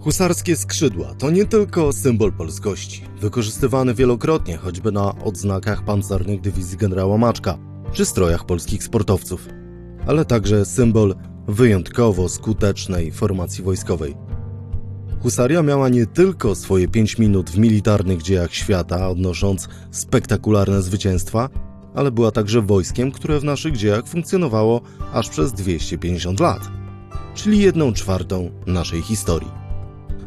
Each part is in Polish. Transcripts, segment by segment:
Husarskie skrzydła to nie tylko symbol polskości, wykorzystywany wielokrotnie choćby na odznakach pancernych dywizji generała Maczka czy strojach polskich sportowców, ale także symbol wyjątkowo skutecznej formacji wojskowej. Husaria miała nie tylko swoje 5 minut w militarnych dziejach świata, odnosząc spektakularne zwycięstwa, ale była także wojskiem, które w naszych dziejach funkcjonowało aż przez 250 lat, czyli jedną czwartą naszej historii.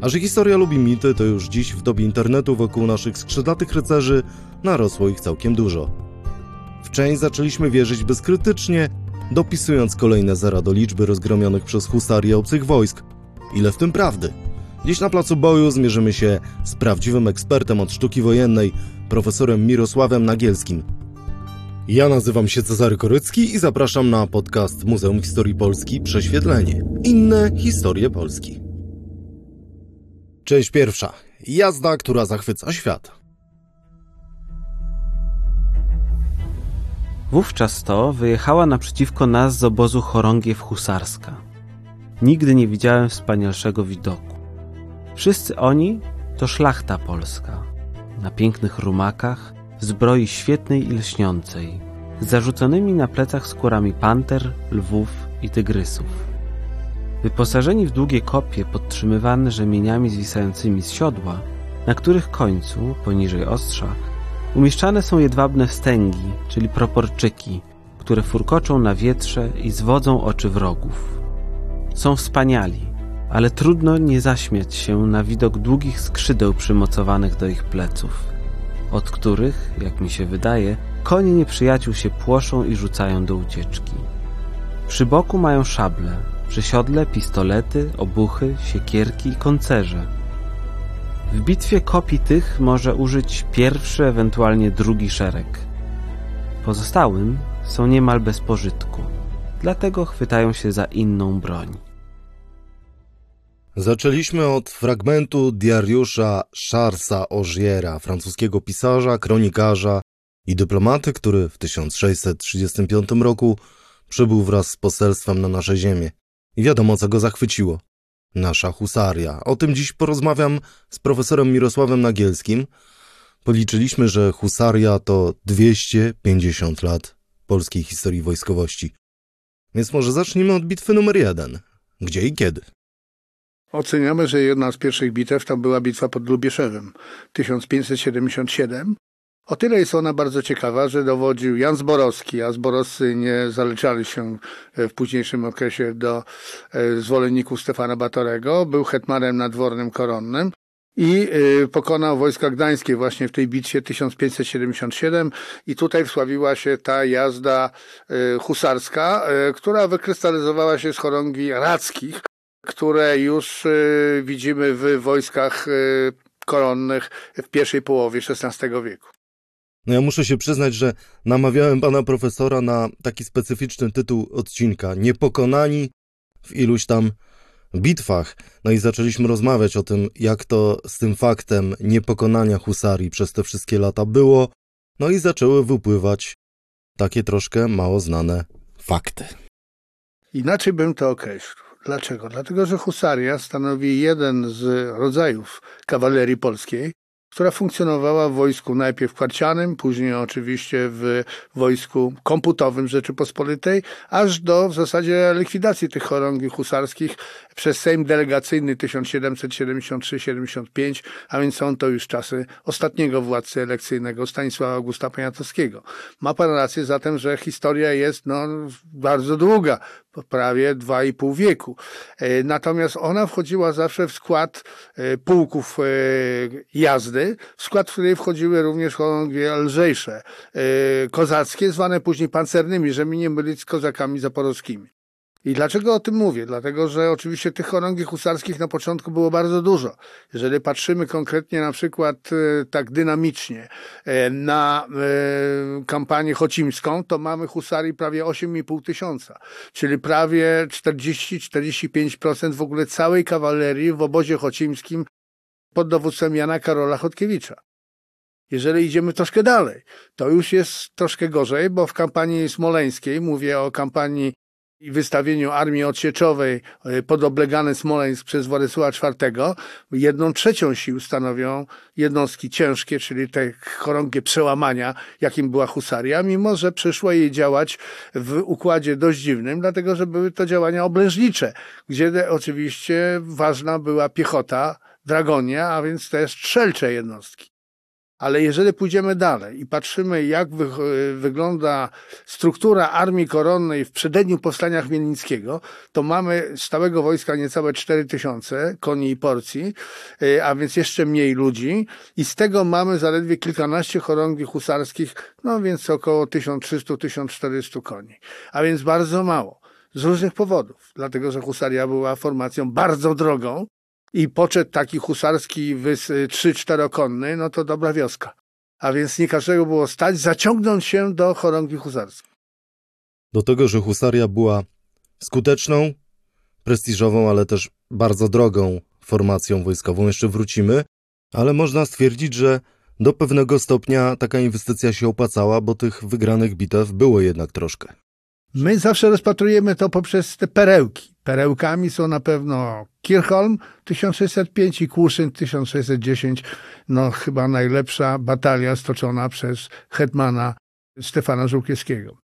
A że historia lubi mity, to już dziś w dobie internetu wokół naszych skrzydlatych rycerzy narosło ich całkiem dużo. W część zaczęliśmy wierzyć bezkrytycznie, dopisując kolejne zera do liczby rozgromionych przez husarię obcych wojsk. Ile w tym prawdy? Dziś na placu boju zmierzymy się z prawdziwym ekspertem od sztuki wojennej, profesorem Mirosławem Nagielskim. Ja nazywam się Cezary Korycki i zapraszam na podcast Muzeum Historii Polski Prześwietlenie. Inne historie Polski. Część pierwsza. Jazda, która zachwyca świat. Wówczas to wyjechała naprzeciwko nas z obozu chorągiew husarska. Nigdy nie widziałem wspanialszego widoku. Wszyscy oni to szlachta polska. Na pięknych rumakach, w zbroi świetnej i lśniącej, z zarzuconymi na plecach skórami panter, lwów i tygrysów. Wyposażeni w długie kopie podtrzymywane rzemieniami zwisającymi z siodła, na których końcu, poniżej ostrza, umieszczane są jedwabne stęgi, czyli proporczyki, które furkoczą na wietrze i zwodzą oczy wrogów. Są wspaniali, ale trudno nie zaśmiać się na widok długich skrzydeł przymocowanych do ich pleców, od których, jak mi się wydaje, konie nieprzyjaciół się płoszą i rzucają do ucieczki. Przy boku mają szable, przy siodle pistolety, obuchy, siekierki i koncerze. W bitwie kopii tych może użyć pierwszy, ewentualnie drugi szereg. Pozostałym są niemal bez pożytku, dlatego chwytają się za inną broń. Zaczęliśmy od fragmentu diariusza Charlesa Ogiera, francuskiego pisarza, kronikarza i dyplomaty, który w 1635 roku przybył wraz z poselstwem na nasze ziemię. Wiadomo, co go zachwyciło. Nasza husaria. O tym dziś porozmawiam z profesorem Mirosławem Nagielskim. Policzyliśmy, że husaria to 250 lat polskiej historii wojskowości. Więc może zacznijmy od bitwy numer jeden. Gdzie i kiedy? Oceniamy, że jedna z pierwszych bitew to była bitwa pod Lubieszewem 1577 o tyle jest ona bardzo ciekawa, że dowodził Jan Zborowski, a Zborowscy nie zaliczali się e, w późniejszym okresie do e, zwolenników Stefana Batorego. Był hetmanem nadwornym koronnym i e, pokonał wojska gdańskie właśnie w tej bitwie 1577 i tutaj wsławiła się ta jazda husarska, która wykrystalizowała się z chorągi rackich, które już widzimy w wojskach koronnych w pierwszej połowie XVI wieku. No ja muszę się przyznać, że namawiałem pana profesora na taki specyficzny tytuł odcinka Niepokonani w iluś tam bitwach. No i zaczęliśmy rozmawiać o tym, jak to z tym faktem niepokonania husarii przez te wszystkie lata było. No i zaczęły wypływać takie troszkę mało znane fakty. Inaczej bym to określił. Dlaczego? Dlatego, że husaria stanowi jeden z rodzajów kawalerii polskiej, która funkcjonowała w wojsku najpierw kwarcianym, później oczywiście w wojsku komputowym Rzeczypospolitej, aż do w zasadzie likwidacji tych chorągwi husarskich przez Sejm Delegacyjny 1773-75, a więc są to już czasy ostatniego władcy elekcyjnego Stanisława Augusta Poniatowskiego. Ma pan rację zatem, że historia jest no, bardzo długa, prawie dwa i pół wieku. E, natomiast ona wchodziła zawsze w skład e, pułków e, jazdy, w skład której wchodziły również chorągwie lżejsze, kozackie, zwane później pancernymi, żeby nie mylić z kozakami zaporowskimi. I dlaczego o tym mówię? Dlatego, że oczywiście tych chorągwi husarskich na początku było bardzo dużo. Jeżeli patrzymy konkretnie na przykład e, tak dynamicznie e, na e, kampanię chocimską, to mamy husarii prawie 8,5 tysiąca, czyli prawie 40-45% w ogóle całej kawalerii w obozie chocimskim pod dowództwem Jana Karola Chodkiewicza. Jeżeli idziemy troszkę dalej, to już jest troszkę gorzej, bo w kampanii smoleńskiej, mówię o kampanii i wystawieniu armii odsieczowej e, pod oblegany Smoleńsk przez Władysława IV, jedną trzecią sił stanowią jednostki ciężkie, czyli te chorągie przełamania, jakim była husaria, mimo że przyszło jej działać w układzie dość dziwnym, dlatego że były to działania oblężnicze, gdzie oczywiście ważna była piechota, dragonia, a więc też strzelcze jednostki. Ale jeżeli pójdziemy dalej i patrzymy, jak wy, wygląda struktura armii koronnej w przededniu powstania Chmielnickiego, to mamy stałego wojska niecałe 4 tysiące koni i porcji, y, a więc jeszcze mniej ludzi i z tego mamy zaledwie kilkanaście chorągwi husarskich, no więc około 1300-1400 koni. A więc bardzo mało. Z różnych powodów. Dlatego, że husaria była formacją bardzo drogą, i poczet taki husarski, trzy-czterokonny, no to dobra wioska. A więc nie każdego było stać zaciągnąć się do chorągwi husarskiej. Do tego, że husaria była skuteczną, prestiżową, ale też bardzo drogą formacją wojskową, jeszcze wrócimy, ale można stwierdzić, że do pewnego stopnia taka inwestycja się opłacała, bo tych wygranych bitew było jednak troszkę. My zawsze rozpatrujemy to poprzez te perełki. Perełkami są na pewno Kirchholm 1605 i Kłuszyn 1610. No chyba najlepsza batalia stoczona przez hetmana Stefana Żółkiewskiego.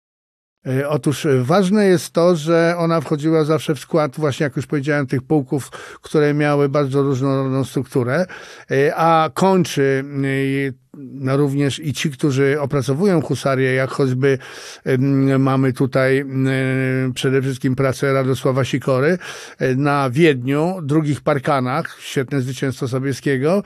E, otóż ważne jest to, że ona wchodziła zawsze w skład, właśnie jak już powiedziałem, tych pułków, które miały bardzo różnorodną strukturę, e, a kończy e, no również i ci, którzy opracowują husarię, jak choćby mamy tutaj przede wszystkim pracę Radosława Sikory na Wiedniu, drugich Parkanach, świetne zwycięstwo Sobieskiego,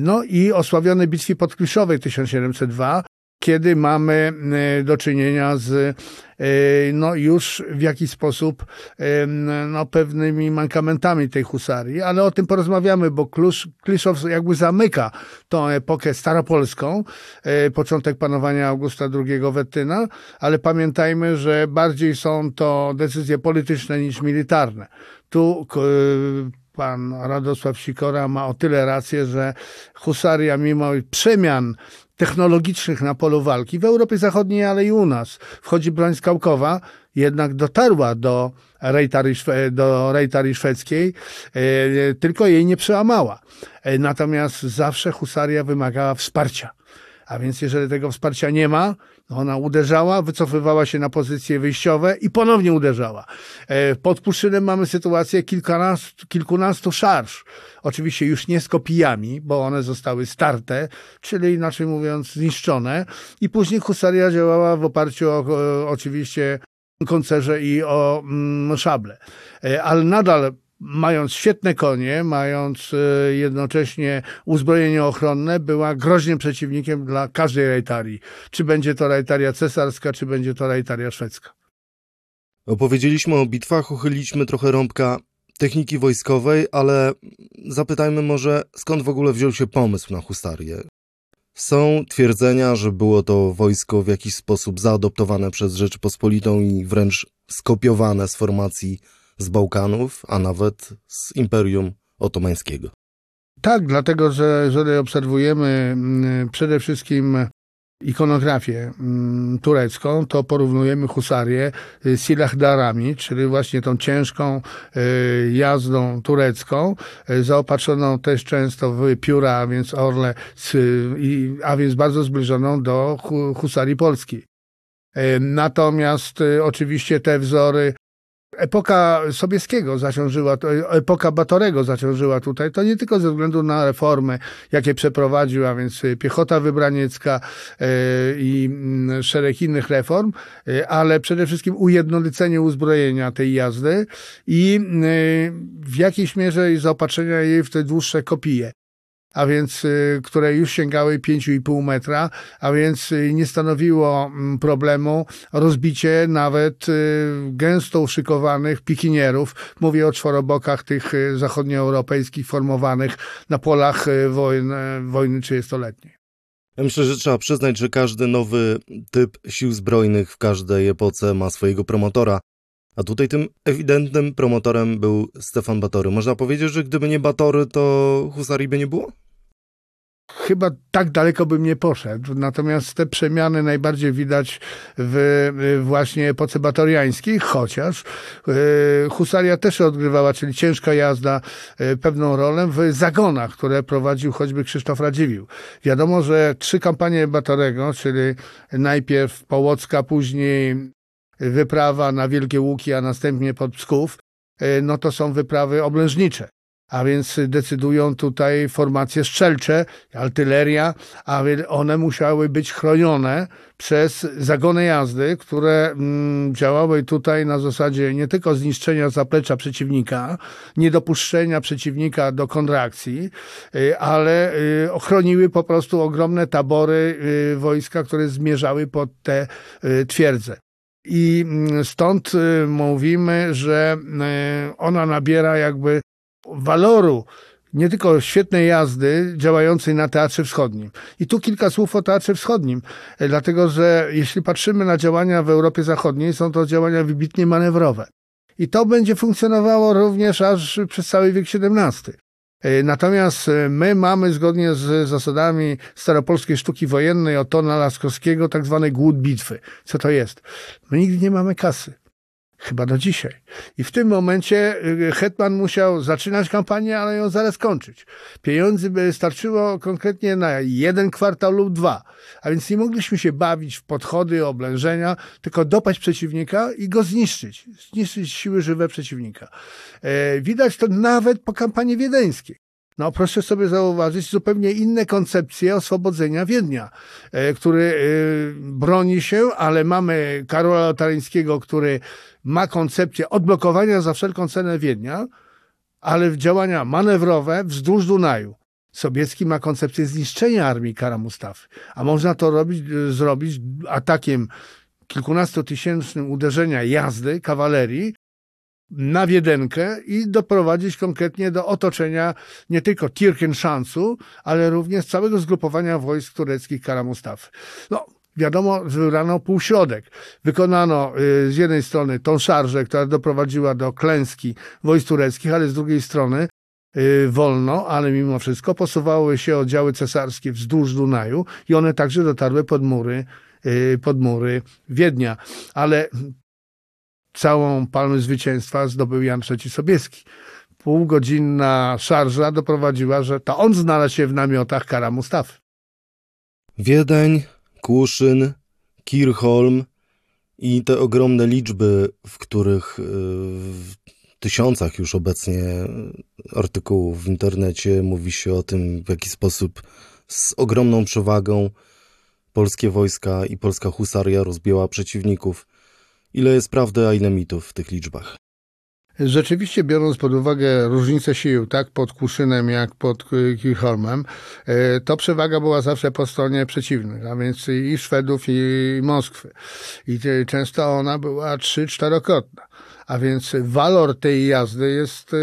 no i osławione bitwie pod Kliszowej 1702, kiedy mamy e, do czynienia z e, no już w jakiś sposób e, no, pewnymi mankamentami tej husarii, ale o tym porozmawiamy, bo Klusz, Kliszow jakby zamyka tą epokę staropolską, początek panowania Augusta II Wettyna, ale pamiętajmy, że bardziej są to decyzje polityczne niż militarne. Tu pan Radosław Sikora ma o tyle rację, że husaria mimo przemian technologicznych na polu walki w Europie Zachodniej, ale i u nas. Wchodzi broń skałkowa, jednak dotarła do rejtary, do rejtary szwedzkiej, e, tylko jej nie przełamała. E, natomiast zawsze husaria wymagała wsparcia. A więc jeżeli tego wsparcia nie ma, ona uderzała, wycofywała się na pozycje wyjściowe i ponownie uderzała. E, pod Puszynem mamy sytuację kilkunastu, kilkunastu szarż. Oczywiście już nie z kopijami, bo one zostały starte, czyli inaczej mówiąc zniszczone. I później husaria działała w oparciu o, o oczywiście koncerze i o mm, szable. E, ale nadal mając świetne konie, mając e, jednocześnie uzbrojenie ochronne, była groźnym przeciwnikiem dla każdej rejtarii. Czy będzie to rejtaria cesarska, czy będzie to rejtaria szwedzka. Opowiedzieliśmy o bitwach, uchyliliśmy trochę rąbka techniki wojskowej, ale zapytajmy może, skąd w ogóle wziął się pomysł na hustarię? Są twierdzenia, że było to wojsko w jakiś sposób zaadoptowane przez Rzeczypospolitą i wręcz skopiowane z formacji z Bałkanów, a nawet z Imperium Otomańskiego. Tak, dlatego że jeżeli obserwujemy mm, przede wszystkim ikonografię mm, turecką, to porównujemy husarię z silahdarami, czyli właśnie tą ciężką y, jazdą turecką, y, zaopatrzoną też często w pióra, a więc orle, a więc bardzo zbliżoną do husarii polskiej. Y, natomiast oczywiście te wzory Epoka Sobieskiego zaciążyła, epoka Batorego zaciążyła tutaj, to nie tylko ze względu na reformy, jakie przeprowadził, a więc piechota wybraniecka e, i mm, szereg innych reform, e, ale przede wszystkim ujednolicenie uzbrojenia tej jazdy i e, w jakiejś mierze zaopatrzenia jej w te dłuższe kopie a więc y, które już sięgały 5,5 metra, a więc y, nie stanowiło mm, problemu rozbicie nawet y, gęsto uszykowanych pikinierów. Mówię o czworobokach tych zachodnioeuropejskich formowanych na polach wojny, wojny 30-letniej. Ja myślę, że trzeba przyznać, że każdy nowy typ sił zbrojnych w każdej epoce ma swojego promotora. A tutaj tym ewidentnym promotorem był Stefan Batory. Można powiedzieć, że gdyby nie Batory, to Husarii by nie było? Chyba tak daleko bym nie poszedł. Natomiast te przemiany najbardziej widać w właśnie epoce batoriańskiej, chociaż husaria też odgrywała, czyli ciężka jazda, pewną rolę w zagonach, które prowadził choćby Krzysztof Radziwiłł. Wiadomo, że trzy kampanie Batorego, czyli najpierw Połocka, później wyprawa na Wielkie Łuki, a następnie pod Psków, no to są wyprawy oblężnicze. A więc decydują tutaj formacje strzelcze, artyleria, a one musiały być chronione przez zagony jazdy, które mm, działały tutaj na zasadzie nie tylko zniszczenia zaplecza przeciwnika, niedopuszczenia przeciwnika do kontraakcji, y, ale y, ochroniły po prostu ogromne tabory y, wojska, które zmierzały pod te twierdze. I mm, stąd mówimy, że ona nabiera jakby waloru nie tylko świetnej jazdy działającej na Teatrze Wschodnim. I tu kilka słów o Teatrze Wschodnim, e, dlatego że jeśli patrzymy na działania w Europie Zachodniej, są to działania wybitnie manewrowe. I to będzie funkcjonowało również aż przez cały wiek XVII. E, natomiast e, my mamy zgodnie z zasadami staropolskiej sztuki wojennej Otona Laskowskiego tak zwane głód bitwy. Co to jest? My nigdy nie mamy kasy. Chyba do dzisiaj. I w tym momencie y, Hetman musiał zaczynać kampanię, ale ją zaraz kończyć. Pieniędzy by starczyło konkretnie na jeden kwartał lub dwa. A więc nie mogliśmy się bawić w podchody, oblężenia, tylko dopaść przeciwnika i go zniszczyć. Zniszczyć siły żywe przeciwnika. E, widać to nawet po kampanii wiedeńskiej. No proszę sobie zauważyć zupełnie inne koncepcje oswobodzenia Wiednia, e, który e, broni się, ale mamy Karola Lotaryńskiego, który ma koncepcję odblokowania za wszelką cenę Wiednia, ale w działania manewrowe wzdłuż Dunaju. Sobiecki ma koncepcję zniszczenia armii Kara Mustafy, a można to robić, e, zrobić atakiem kilkunastotysięcznym uderzenia jazdy, kawalerii, na Wiedenkę i doprowadzić konkretnie do otoczenia nie tylko Tirkenszansu, ale również całego zgrupowania wojsk tureckich Kara Mustafy. No, wiadomo, wybrano półśrodek. Wykonano y, z jednej strony tą szarżę, która doprowadziła do klęski wojsk tureckich, ale z drugiej strony y, wolno, ale mimo wszystko posuwały się oddziały cesarskie wzdłuż Dunaju i one także dotarły pod mury y, pod mury Wiednia. Ale całą palmę zwycięstwa zdobył Jan III Sobieski. Półgodzinna szarża doprowadziła, że to on znalazł się w namiotach kara Mustafy. Wiedeń, Kłuszyn, Kirchholm i te ogromne liczby, w których y, w tysiącach już obecnie artykułów w internecie mówi się o tym, w jaki sposób z ogromną przewagą polskie wojska i polska husaria rozbiła przeciwników. Ile jest prawdy, a ile mitów w tych liczbach? Rzeczywiście, biorąc pod uwagę różnicę sił, tak pod Kuszynem, jak pod Kirchholmem, e, to przewaga była zawsze po stronie przeciwnych, a więc i Szwedów, i Moskwy. I często ona była trzy, czterokrotna. A więc walor tej jazdy jest e,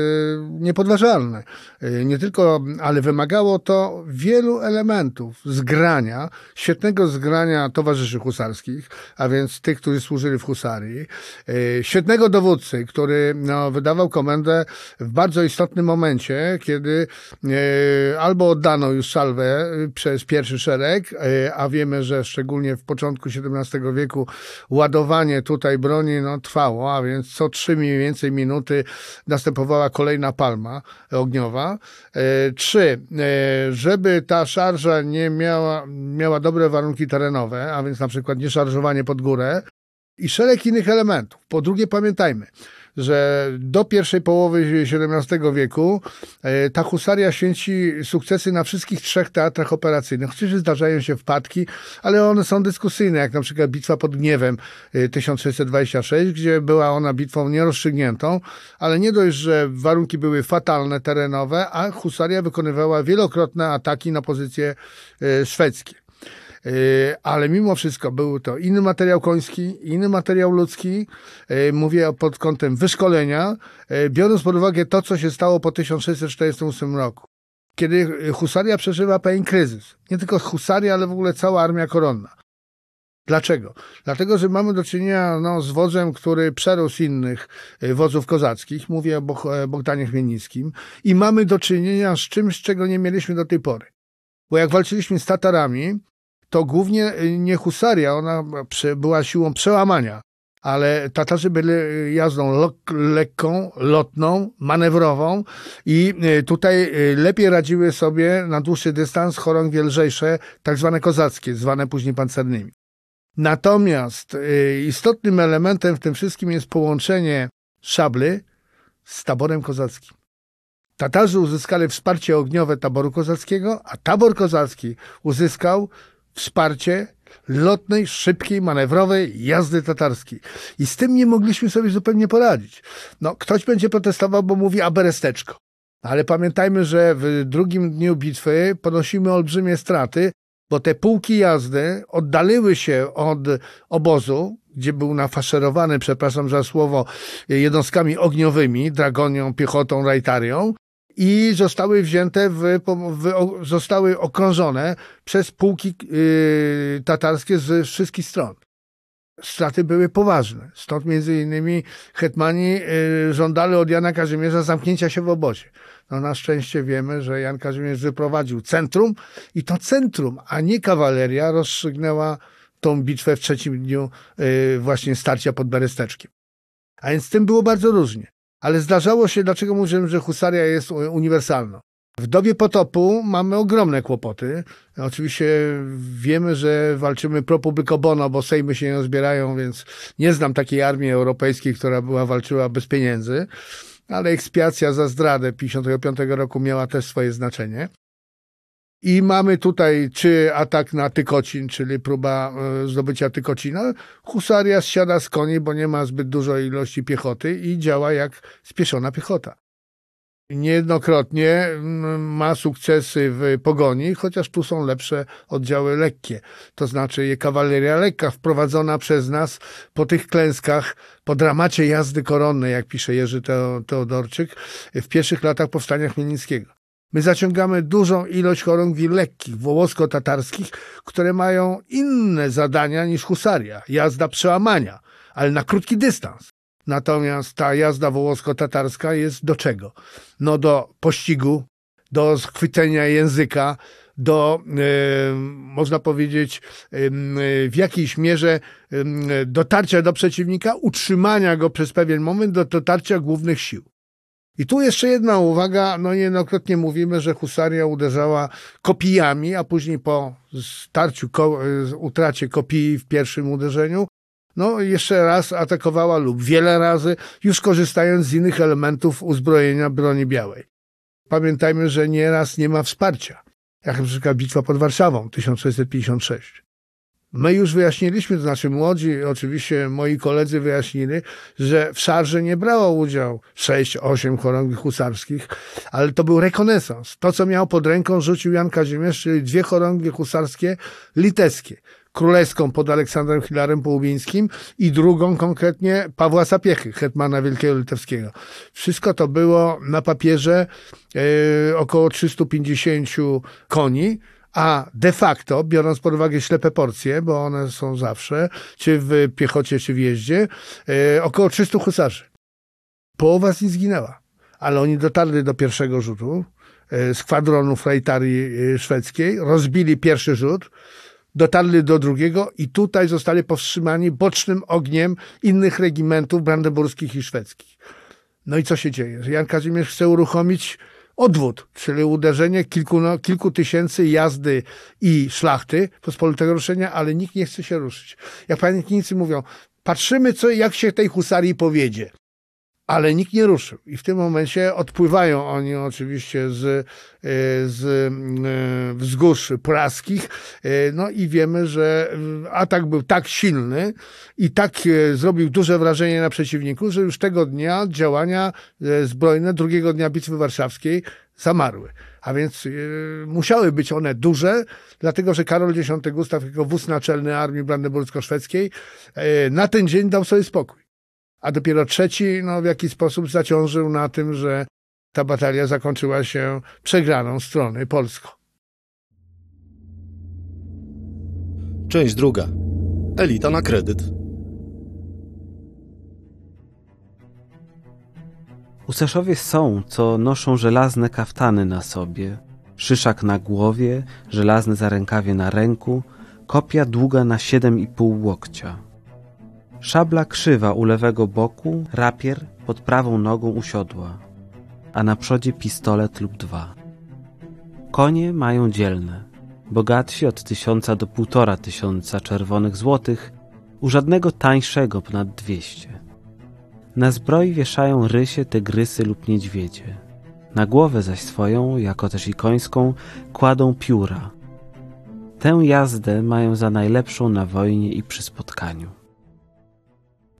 niepodważalny. E, nie tylko, ale wymagało to wielu elementów zgrania, świetnego zgrania towarzyszy husarskich, a więc tych, którzy służyli w husarii, e, świetnego dowódcy, który no, wydawał komendę w bardzo istotnym momencie, kiedy albo oddano już salwę przez pierwszy szereg, a wiemy, że szczególnie w początku XVII wieku ładowanie tutaj broni no, trwało, a więc co trzy mniej więcej minuty następowała kolejna palma ogniowa. E, trzy, e, żeby ta szarża nie miała, miała dobre warunki terenowe, a więc na przykład nie szarżowanie pod górę i szereg innych elementów. Po drugie pamiętajmy, że do pierwszej połowy XVII wieku e, ta husaria święci sukcesy na wszystkich trzech teatrach operacyjnych. Oczywiście zdarzają się wpadki, ale one są dyskusyjne, jak na przykład bitwa pod Gniewem 1626, e, gdzie była ona bitwą nierozstrzygniętą, ale nie dość, że warunki były fatalne terenowe, a husaria wykonywała wielokrotne ataki na pozycje e, szwedzkie. E, ale mimo wszystko był to inny materiał koński, inny materiał ludzki. E, mówię pod kątem wyszkolenia, e, biorąc pod uwagę to, co się stało po 1648 roku. Kiedy husaria przeżywa pewien kryzys. Nie tylko husaria, ale w ogóle cała armia koronna. Dlaczego? Dlatego, że mamy do czynienia no, z wodzem, który przerósł innych wodzów kozackich, mówię o Bogdanie Chmielnickim, i mamy do czynienia z czymś, czego nie mieliśmy do tej pory Bo jak walczyliśmy z Tatarami, to głównie nie husaria, ona była siłą przełamania, ale Tatarzy byli jazdą lekką, lotną, manewrową i tutaj lepiej radziły sobie na dłuższy dystans chorągwie lżejsze, tak zwane kozackie, zwane później pancernymi. Natomiast istotnym elementem w tym wszystkim jest połączenie szably z taborem kozackim. Tatarzy uzyskali wsparcie ogniowe taboru kozackiego, a tabor kozacki uzyskał wsparcie lotnej, szybkiej, manewrowej jazdy tatarskiej. I z tym nie mogliśmy sobie zupełnie poradzić. No, ktoś będzie protestował, bo mówi aberesteczko. Ale pamiętajmy, że w drugim dniu bitwy ponosimy olbrzymie straty, bo te pułki jazdy oddaliły się od obozu, gdzie był nafaszerowany, przepraszam za słowo, jednostkami ogniowymi, dragonią, piechotą, rajtarią i zostały wzięte, w, w, zostały okrążone przez pułki yy, tatarskie z wszystkich stron. Straty były poważne. Stąd między innymi hetmani yy, żądali od Jana Kazimierza zamknięcia się w obozie. No na szczęście wiemy, że Jan Kazimierz wyprowadził centrum i to centrum, a nie kawaleria rozstrzygnęła tą bitwę w trzecim dniu yy, właśnie starcia pod Beresteczkiem. A więc z tym było bardzo różnie. Ale zdarzało się, dlaczego mówię, że husaria jest uniwersalna. W dobie potopu mamy ogromne kłopoty. Oczywiście wiemy, że walczymy pro publico bono, bo sejmy się nie zbierają, więc nie znam takiej armii europejskiej, która była walczyła bez pieniędzy, ale ekspiacja za zdradę 55 roku miała też swoje znaczenie. I mamy tutaj czy atak na Tykocin, czyli próba e, zdobycia Tykocina. Husaria zsiada z koni, bo nie ma zbyt dużej ilości piechoty i działa jak spieszona piechota. Niejednokrotnie ma sukcesy w pogoni, chociaż tu są lepsze oddziały lekkie. To znaczy kawaleria lekka wprowadzona przez nas po tych klęskach, po dramacie jazdy koronnej, jak pisze Jerzy Teodorczyk, w pierwszych latach powstania Chmielnickiego. My zaciągamy dużą ilość chorągwi lekkich, wołosko-tatarskich, które mają inne zadania niż husaria, jazda przełamania, ale na krótki dystans. Natomiast ta jazda wołosko-tatarska jest do czego? No do pościgu, do schwycenia języka, do, e, można powiedzieć, e, w jakiejś mierze dotarcia do przeciwnika, utrzymania go przez pewien moment do dotarcia głównych sił. I tu jeszcze jedna uwaga, no niejednokrotnie mówimy, że husaria uderzała kopijami, a później po starciu, ko utracie kopii w pierwszym uderzeniu, no jeszcze raz atakowała lub wiele razy, już korzystając z innych elementów uzbrojenia broni białej. Pamiętajmy, że nieraz nie ma wsparcia, jak na przykład bitwa pod Warszawą 1656. My już wyjaśniliśmy, to znaczy młodzi, oczywiście moi koledzy wyjaśnili, że w szarze nie brało udział 6-8 chorągwi husarskich, ale to był rekonesans. To, co miał pod ręką, rzucił Jan Kazimierz, czyli dwie chorągwie husarskie litewskie. Królewską pod Aleksandrem Hilarem Połubińskim i drugą konkretnie Pawła Sapiechy, hetmana Wielkiego Litewskiego. Wszystko to było na papierze e, około 350 koni, a de facto, biorąc pod uwagę ślepe porcje, bo one są zawsze, czy w piechocie, czy w jeździe, e, około 300 husarzy. Połowa z nich zginęła, ale oni dotarli do pierwszego rzutu e, z kwadronu frajtarii e, szwedzkiej, rozbili pierwszy rzut, dotarli do drugiego i tutaj zostali powstrzymani bocznym ogniem innych regimentów brandenburskich i szwedzkich. No i co się dzieje? Jan Kazimierz chce uruchomić odwód, czyli uderzenie kilku, no, kilku tysięcy jazdy i szlachty pospolitego ruszenia, ale nikt nie chce się ruszyć. Jak pamiętnicy mówią, patrzymy, co, jak się tej husarii powiedzie ale nikt nie ruszył. I w tym momencie odpływają oni oczywiście z, e, z e, wzgórz praskich. E, no i wiemy, że atak był tak silny i tak zrobił duże wrażenie na przeciwniku, że już tego dnia działania zbrojne drugiego dnia Bitwy Warszawskiej zamarły. A więc musiały być one duże, dlatego że Karol X Gustaw jako wódz naczelny armii brandenbursko-szwedzkiej na ten dzień dał sobie spokój a dopiero trzeci no, w jakiś sposób zaciążył na tym, że ta batalia zakończyła się przegraną strony polską. Część druga. Elita na kredyt. Usaszowie są, co noszą żelazne kaftany na sobie, Szyszak na głowie, żelazne zarękawie na ręku, kopia długa na siedem i pół łokcia. Szabla krzywa u lewego boku, rapier pod prawą nogą usiodła, a na przodzie pistolet lub dwa. Konie mają dzielne, bogatsi od tysiąca do półtora tysiąca czerwonych złotych, u żadnego tańszego ponad dwieście. Na zbroi wieszają rysie, tygrysy lub niedźwiedzie. Na głowę zaś swoją, jako też i końską, kładą pióra. Tę jazdę mają za najlepszą na wojnie i przy spotkaniu.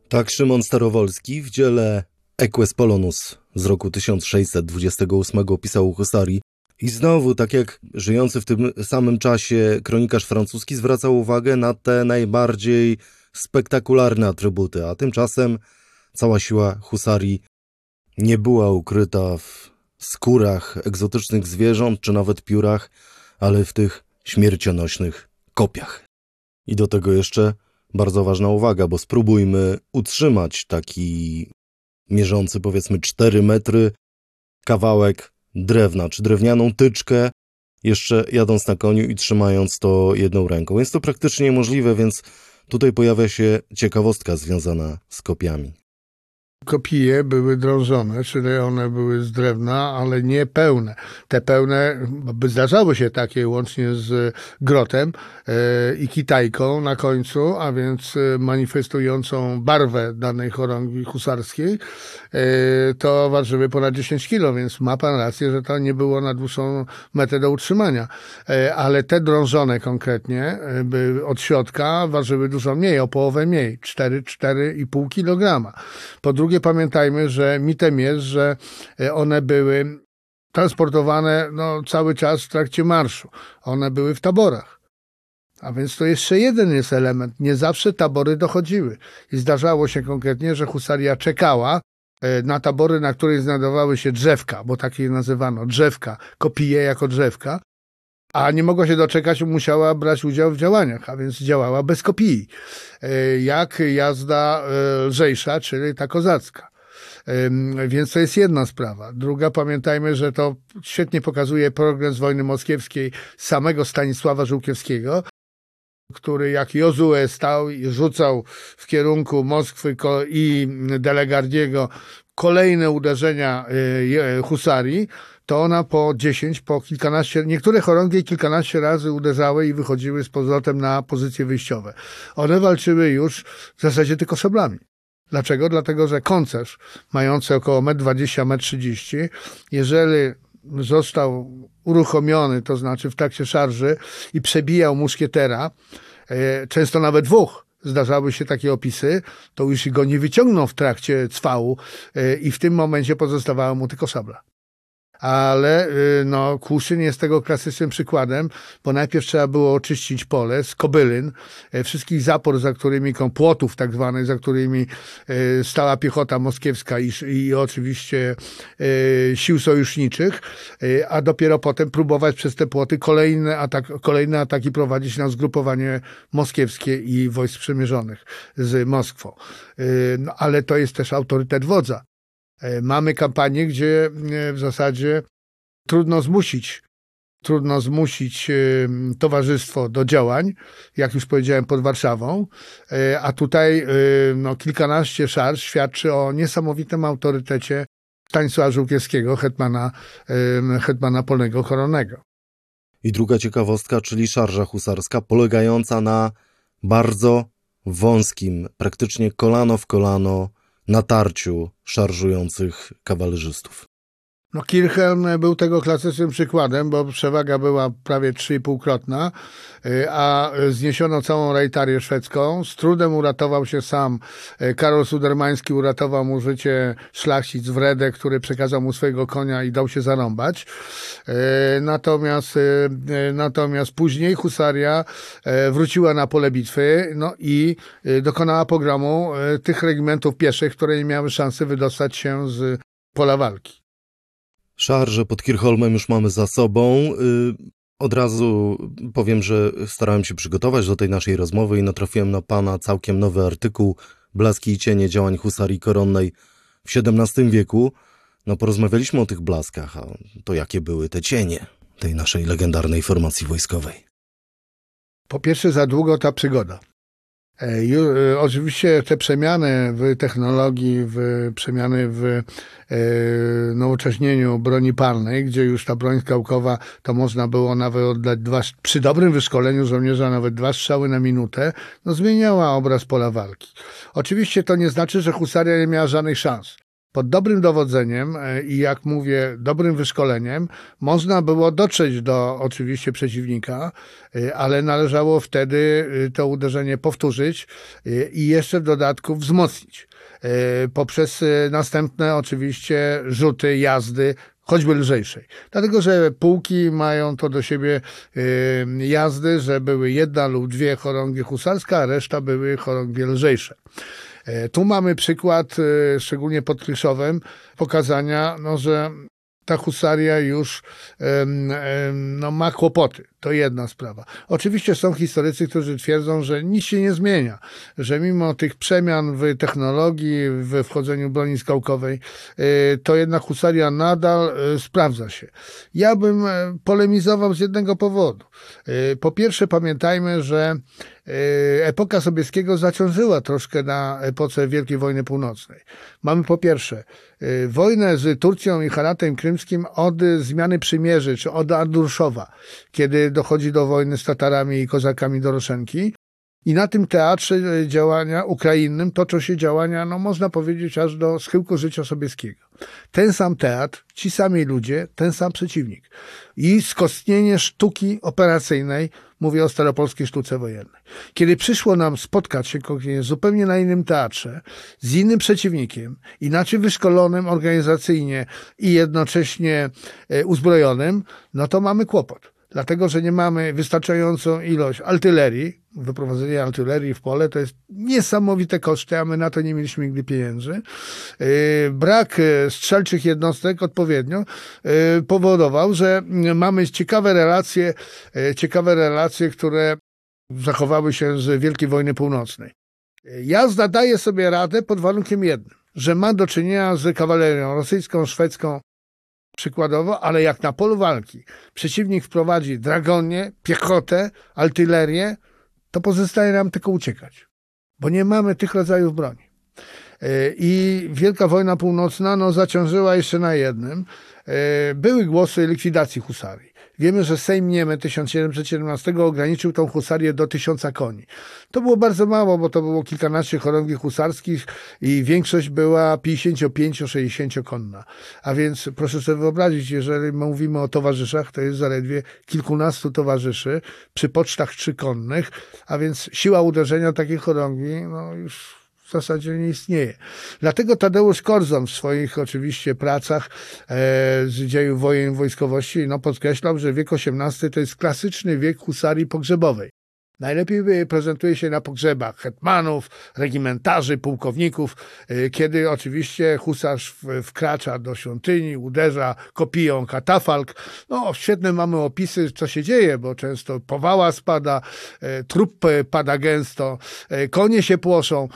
Tak Szymon Starowolski w dziele Eques Polonus z roku 1628 pisał o husarii i znowu, tak jak żyjący w tym samym czasie kronikarz francuski zwracał uwagę na te najbardziej spektakularne atrybuty, a tymczasem cała siła husarii nie była ukryta w skórach egzotycznych zwierząt czy nawet piórach, ale w tych śmiercionośnych kopiach. I do tego jeszcze bardzo ważna uwaga, bo spróbujmy utrzymać taki mierzący powiedzmy 4 metry kawałek drewna, czy drewnianą tyczkę, jeszcze jadąc na koniu i trzymając to jedną ręką. Jest to praktycznie niemożliwe, więc tutaj pojawia się ciekawostka związana z kopiami kopije były drążone, czyli one były z drewna, ale nie pełne. Te pełne, zdarzało się takie łącznie z grotem e, i kitajką na końcu, a więc e, manifestującą barwę danej chorągwi husarskiej, e, to ważyły ponad 10 kilo, więc ma pan rację, że to nie było na dłuższą metę do utrzymania. Ale te drążone konkretnie by od środka ważyły dużo mniej, o połowę mniej, 4-4,5 kg. Po drugie drugie pamiętajmy, że mitem jest, że e, one były transportowane no, cały czas w trakcie marszu. One były w taborach. A więc to jeszcze jeden jest element. Nie zawsze tabory dochodziły. I zdarzało się konkretnie, że husaria czekała e, na tabory, na których znajdowały się drzewka, bo takie nazywano drzewka, kopije jako drzewka, a nie mogła się doczekać, musiała brać udział w działaniach, a więc działała bez kopii, e, jak jazda e, lżejsza, czyli ta kozacka. Więc to jest jedna sprawa. Druga, pamiętajmy, że to świetnie pokazuje progres wojny moskiewskiej samego Stanisława Żółkiewskiego, który jak Jozue stał i rzucał w kierunku Moskwy i Delegardiego kolejne uderzenia e, husarii, to ona po 10, po kilkanaście, niektóre chorągie kilkanaście razy uderzały i wychodziły z powrotem na pozycje wyjściowe. One walczyły już w zasadzie tylko szablami. Dlaczego? Dlatego, że koncerz mający około 1,20 m, 1,30 m, jeżeli został uruchomiony, to znaczy w trakcie szarży i przebijał muszkietera, e, często nawet dwóch, zdarzały się takie opisy, to już go nie wyciągnął w trakcie cwału e, i w tym momencie pozostawała mu tylko szabla ale y, no, Kłuszyn jest tego klasycznym przykładem, bo najpierw trzeba było oczyścić pole z kobylyn, e, wszystkich zapor, za którymi, płotów tak zwanych, za którymi e, stała piechota moskiewska i, i oczywiście e, sił sojuszniczych, a dopiero potem próbować przez te płoty kolejne, atak, kolejne ataki prowadzić na zgrupowanie moskiewskie i wojsk przemierzonych z Moskwą. No, ale to jest też autorytet wodza. E, mamy kampanię, gdzie e, w zasadzie trudno zmusić trudno zmusić e, towarzystwo do działań, jak już powiedziałem, pod Warszawą, a tutaj no, kilkanaście szarż świadczy o niesamowitym autorytecie Stanisława Żółkiewskiego, hetmana, hetmana polnego koronnego. I druga ciekawostka, czyli szarża husarska, polegająca na bardzo wąskim, praktycznie kolano w kolano natarciu szarżujących kawalerzystów. No Kirchhelm był tego klasycznym przykładem, bo przewaga była prawie 3,5-krotna, y, a zniesiono całą rejtarię szwedzką. Z trudem uratował się sam. Karol Sudermański uratował mu życie szlachcic Wredę, który przekazał mu swojego konia i dał się zarąbać. Natomiast, natomiast później husaria wróciła na pole bitwy no i dokonała pogromu tych regimentów pieszych, które nie miały szansy wydostać się z pola walki. Szarże pod Kirchholmem już mamy za sobą. Y, od razu powiem, że starałem się przygotować do tej naszej rozmowy i natrafiłem na pana całkiem nowy artykuł Blaski i cienie działań husarii koronnej w XVII wieku. No porozmawialiśmy o tych blaskach, a to jakie były te cienie? tej naszej legendarnej formacji wojskowej? Po pierwsze, za długo ta przygoda. E, oczywiście te przemiany w technologii, w przemiany w e, nowocześnieniu broni palnej, gdzie już ta broń skałkowa, to można było nawet oddać dwa, przy dobrym wyszkoleniu żołnierza nawet dwa strzały na minutę, no zmieniała obraz pola walki. Oczywiście to nie znaczy, że husaria nie miała żadnych szans. Pod dobrym dowodzeniem e, i jak mówię, dobrym wyszkoleniem można było dotrzeć do oczywiście przeciwnika, e, ale należało wtedy e, to uderzenie powtórzyć i jeszcze w dodatku wzmocnić poprzez następne oczywiście rzuty, jazdy, choćby lżejszej. Dlatego, że pułki mają to do siebie jazdy, że były jedna lub dwie chorągie husarskie, a reszta były chorągie lżejsze. E, tu mamy przykład, e, szczególnie pod Kryszowem, pokazania, no, że ta husaria już no, ma kłopoty. To jedna sprawa. Oczywiście są historycy, którzy twierdzą, że nic się nie zmienia, że mimo tych przemian w technologii, w wchodzeniu broni skałkowej, e, to jednak husaria nadal sprawdza się. Ja bym polemizował z jednego powodu. Po pierwsze, pamiętajmy, że epoka Sobieskiego zaciążyła troszkę na epoce Wielkiej Wojny Północnej. Mamy po pierwsze wojnę z Turcją i Haratem Krymskim od zmiany przymierzy, czy od Andurszowa, kiedy dochodzi do wojny z Tatarami i Kozakami Doroszenki. I na tym teatrze działania ukrainnym toczą się działania, no można powiedzieć, aż do schyłku życia Sobieskiego. Ten sam teatr, ci sami ludzie, ten sam przeciwnik. I skostnienie sztuki operacyjnej, mówię o staropolskiej sztuce wojennej. Kiedy przyszło nam spotkać się zupełnie na innym teatrze, z innym przeciwnikiem, inaczej wyszkolonym organizacyjnie i jednocześnie e, uzbrojonym, no to mamy kłopot dlatego że nie mamy wystarczającą ilość artylerii. Wyprowadzenie artylerii w pole to jest niesamowite koszty, a my na to nie mieliśmy nigdy pieniędzy. Yy, brak yy, strzelczych jednostek odpowiednio yy, powodował, że mamy ciekawe relacje, ciekawe relacje, które zachowały się z Wielkiej Wojny Północnej. Jazda daje sobie radę pod warunkiem jednym, że ma do czynienia z kawalerią rosyjską, szwedzką, przykładowo, ale jak na polu walki przeciwnik wprowadzi dragonie, piechotę, artylerię, to pozostaje nam tylko uciekać, bo nie mamy tych rodzajów broni. E, I Wielka Wojna Północna no, zaciążyła jeszcze na jednym. E, były głosy likwidacji husarii. Wiemy, że Sejm Niemy 1717 ograniczył tą husarię do tysiąca koni. To było bardzo mało, bo to było kilkanaście chorągwi husarskich i większość była 55-60 konna. A więc proszę sobie wyobrazić, jeżeli mówimy o towarzyszach, to jest zaledwie kilkunastu towarzyszy przy pocztach trzykonnych, a więc siła uderzenia takiej chorągwi no już w zasadzie nie istnieje. Dlatego Tadeusz Korzon w swoich oczywiście pracach e, z dziejów wojen wojskowości no, podkreślał, że wiek XVIII to jest klasyczny wiek husarii pogrzebowej. Najlepiej prezentuje się na pogrzebach hetmanów, regimentarzy, pułkowników, y, kiedy oczywiście husarz wkracza do świątyni, uderza kopiją katafalk. No, świetne mamy opisy, co się dzieje, bo często powała spada, y, trup pada gęsto, y, konie się płoszą,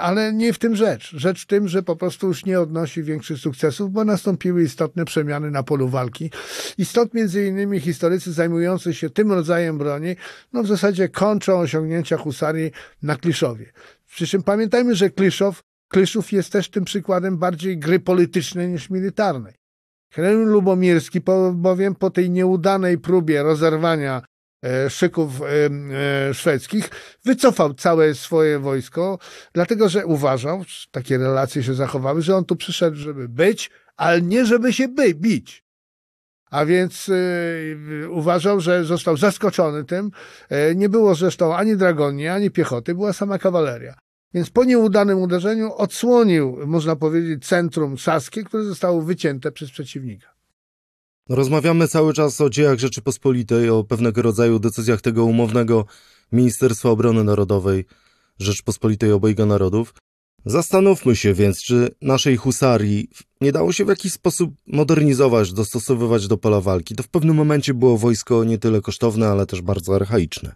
ale nie w tym rzecz. Rzecz w tym, że po prostu już nie odnosi większych sukcesów, bo nastąpiły istotne przemiany na polu walki. I stąd między innymi historycy zajmujący się tym rodzajem broni, no w zasadzie kończą osiągnięcia husarii na Kliszowie. Przy czym pamiętajmy, że Kliszow, Kliszów jest też tym przykładem bardziej gry politycznej niż militarnej. Henryk Lubomirski bowiem po tej nieudanej próbie rozerwania e, szyków e, e, szwedzkich wycofał całe swoje wojsko, dlatego że uważał, takie relacje się zachowały, że on tu przyszedł, żeby być, ale nie żeby się by, bić a więc y, uważał, że został zaskoczony tym. E, nie było zresztą ani dragoni, ani piechoty, była sama kawaleria. Więc po nieudanym uderzeniu odsłonił, można powiedzieć, centrum saskie, które zostało wycięte przez przeciwnika. Rozmawiamy cały czas o dziejach Rzeczypospolitej, o pewnego rodzaju decyzjach tego umownego Ministerstwa Obrony Narodowej Rzeczypospolitej Obojga Narodów. Zastanówmy się więc, czy naszej husarii nie dało się w jakiś sposób modernizować, dostosowywać do pola walki. To w pewnym momencie było wojsko nie tyle kosztowne, ale też bardzo archaiczne.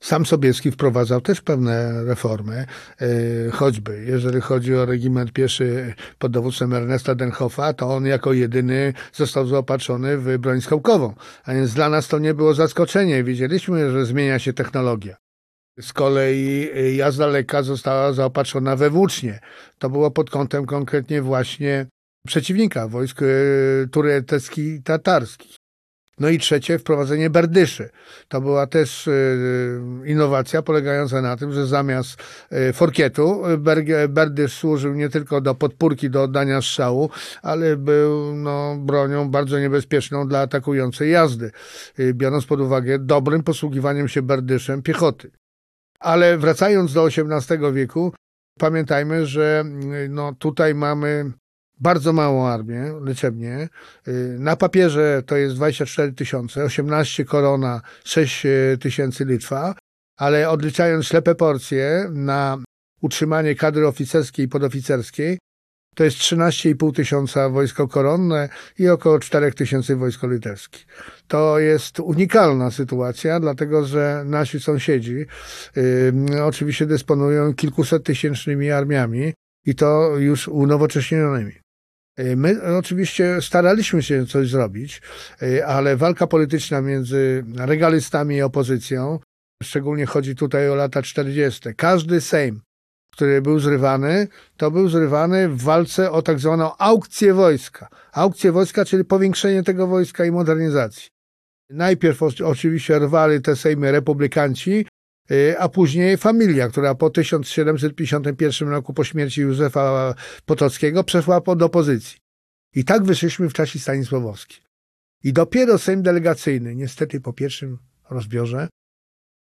Sam Sobieski wprowadzał też pewne reformy, e, choćby jeżeli chodzi o regiment pieszy pod dowództwem Ernesta Denhoffa, to on jako jedyny został zaopatrzony w broń skałkową. A więc dla nas to nie było zaskoczenie. Wiedzieliśmy, że zmienia się technologia. Z kolei jazda lekka została zaopatrzona we włócznie. To było pod kątem konkretnie właśnie przeciwnika wojsk e, tureckich i tatarskich. No i trzecie, wprowadzenie berdyszy. To była też e, innowacja polegająca na tym, że zamiast forkietu berdysz służył nie tylko do podpórki, do oddania strzału, ale był no, bronią bardzo niebezpieczną dla atakującej jazdy, biorąc pod uwagę dobrym posługiwaniem się berdyszem piechoty. Ale wracając do XVIII wieku, pamiętajmy, że no, tutaj mamy bardzo małą armię liczebnie. Na papierze to jest 24 tysiące, 18 korona, 6 tysięcy Litwa, ale odliczając ślepe porcje na utrzymanie kadry oficerskiej i podoficerskiej, to jest 13,5 tysiąca wojsko koronne i około 4 tysięcy wojsko litewskie. To jest unikalna sytuacja, dlatego że nasi sąsiedzi yy, oczywiście dysponują kilkuset tysięcznymi armiami i to już unowocześnionymi. Y, my oczywiście staraliśmy się coś zrobić, y, ale walka polityczna między regalistami i opozycją, szczególnie chodzi tutaj o lata 40. Każdy Sejm który był zrywany, to był zrywany w walce o tak zwaną aukcję wojska. Aukcję wojska, czyli powiększenie tego wojska i modernizacji. Najpierw oczywiście rwali te sejmy republikanci, y, a później familia, która po 1751 roku po śmierci Józefa Potockiego przeszła pod opozycji. I tak wyszliśmy w czasie Stanisławowskim. I dopiero Sejm Delegacyjny, niestety po pierwszym rozbiorze,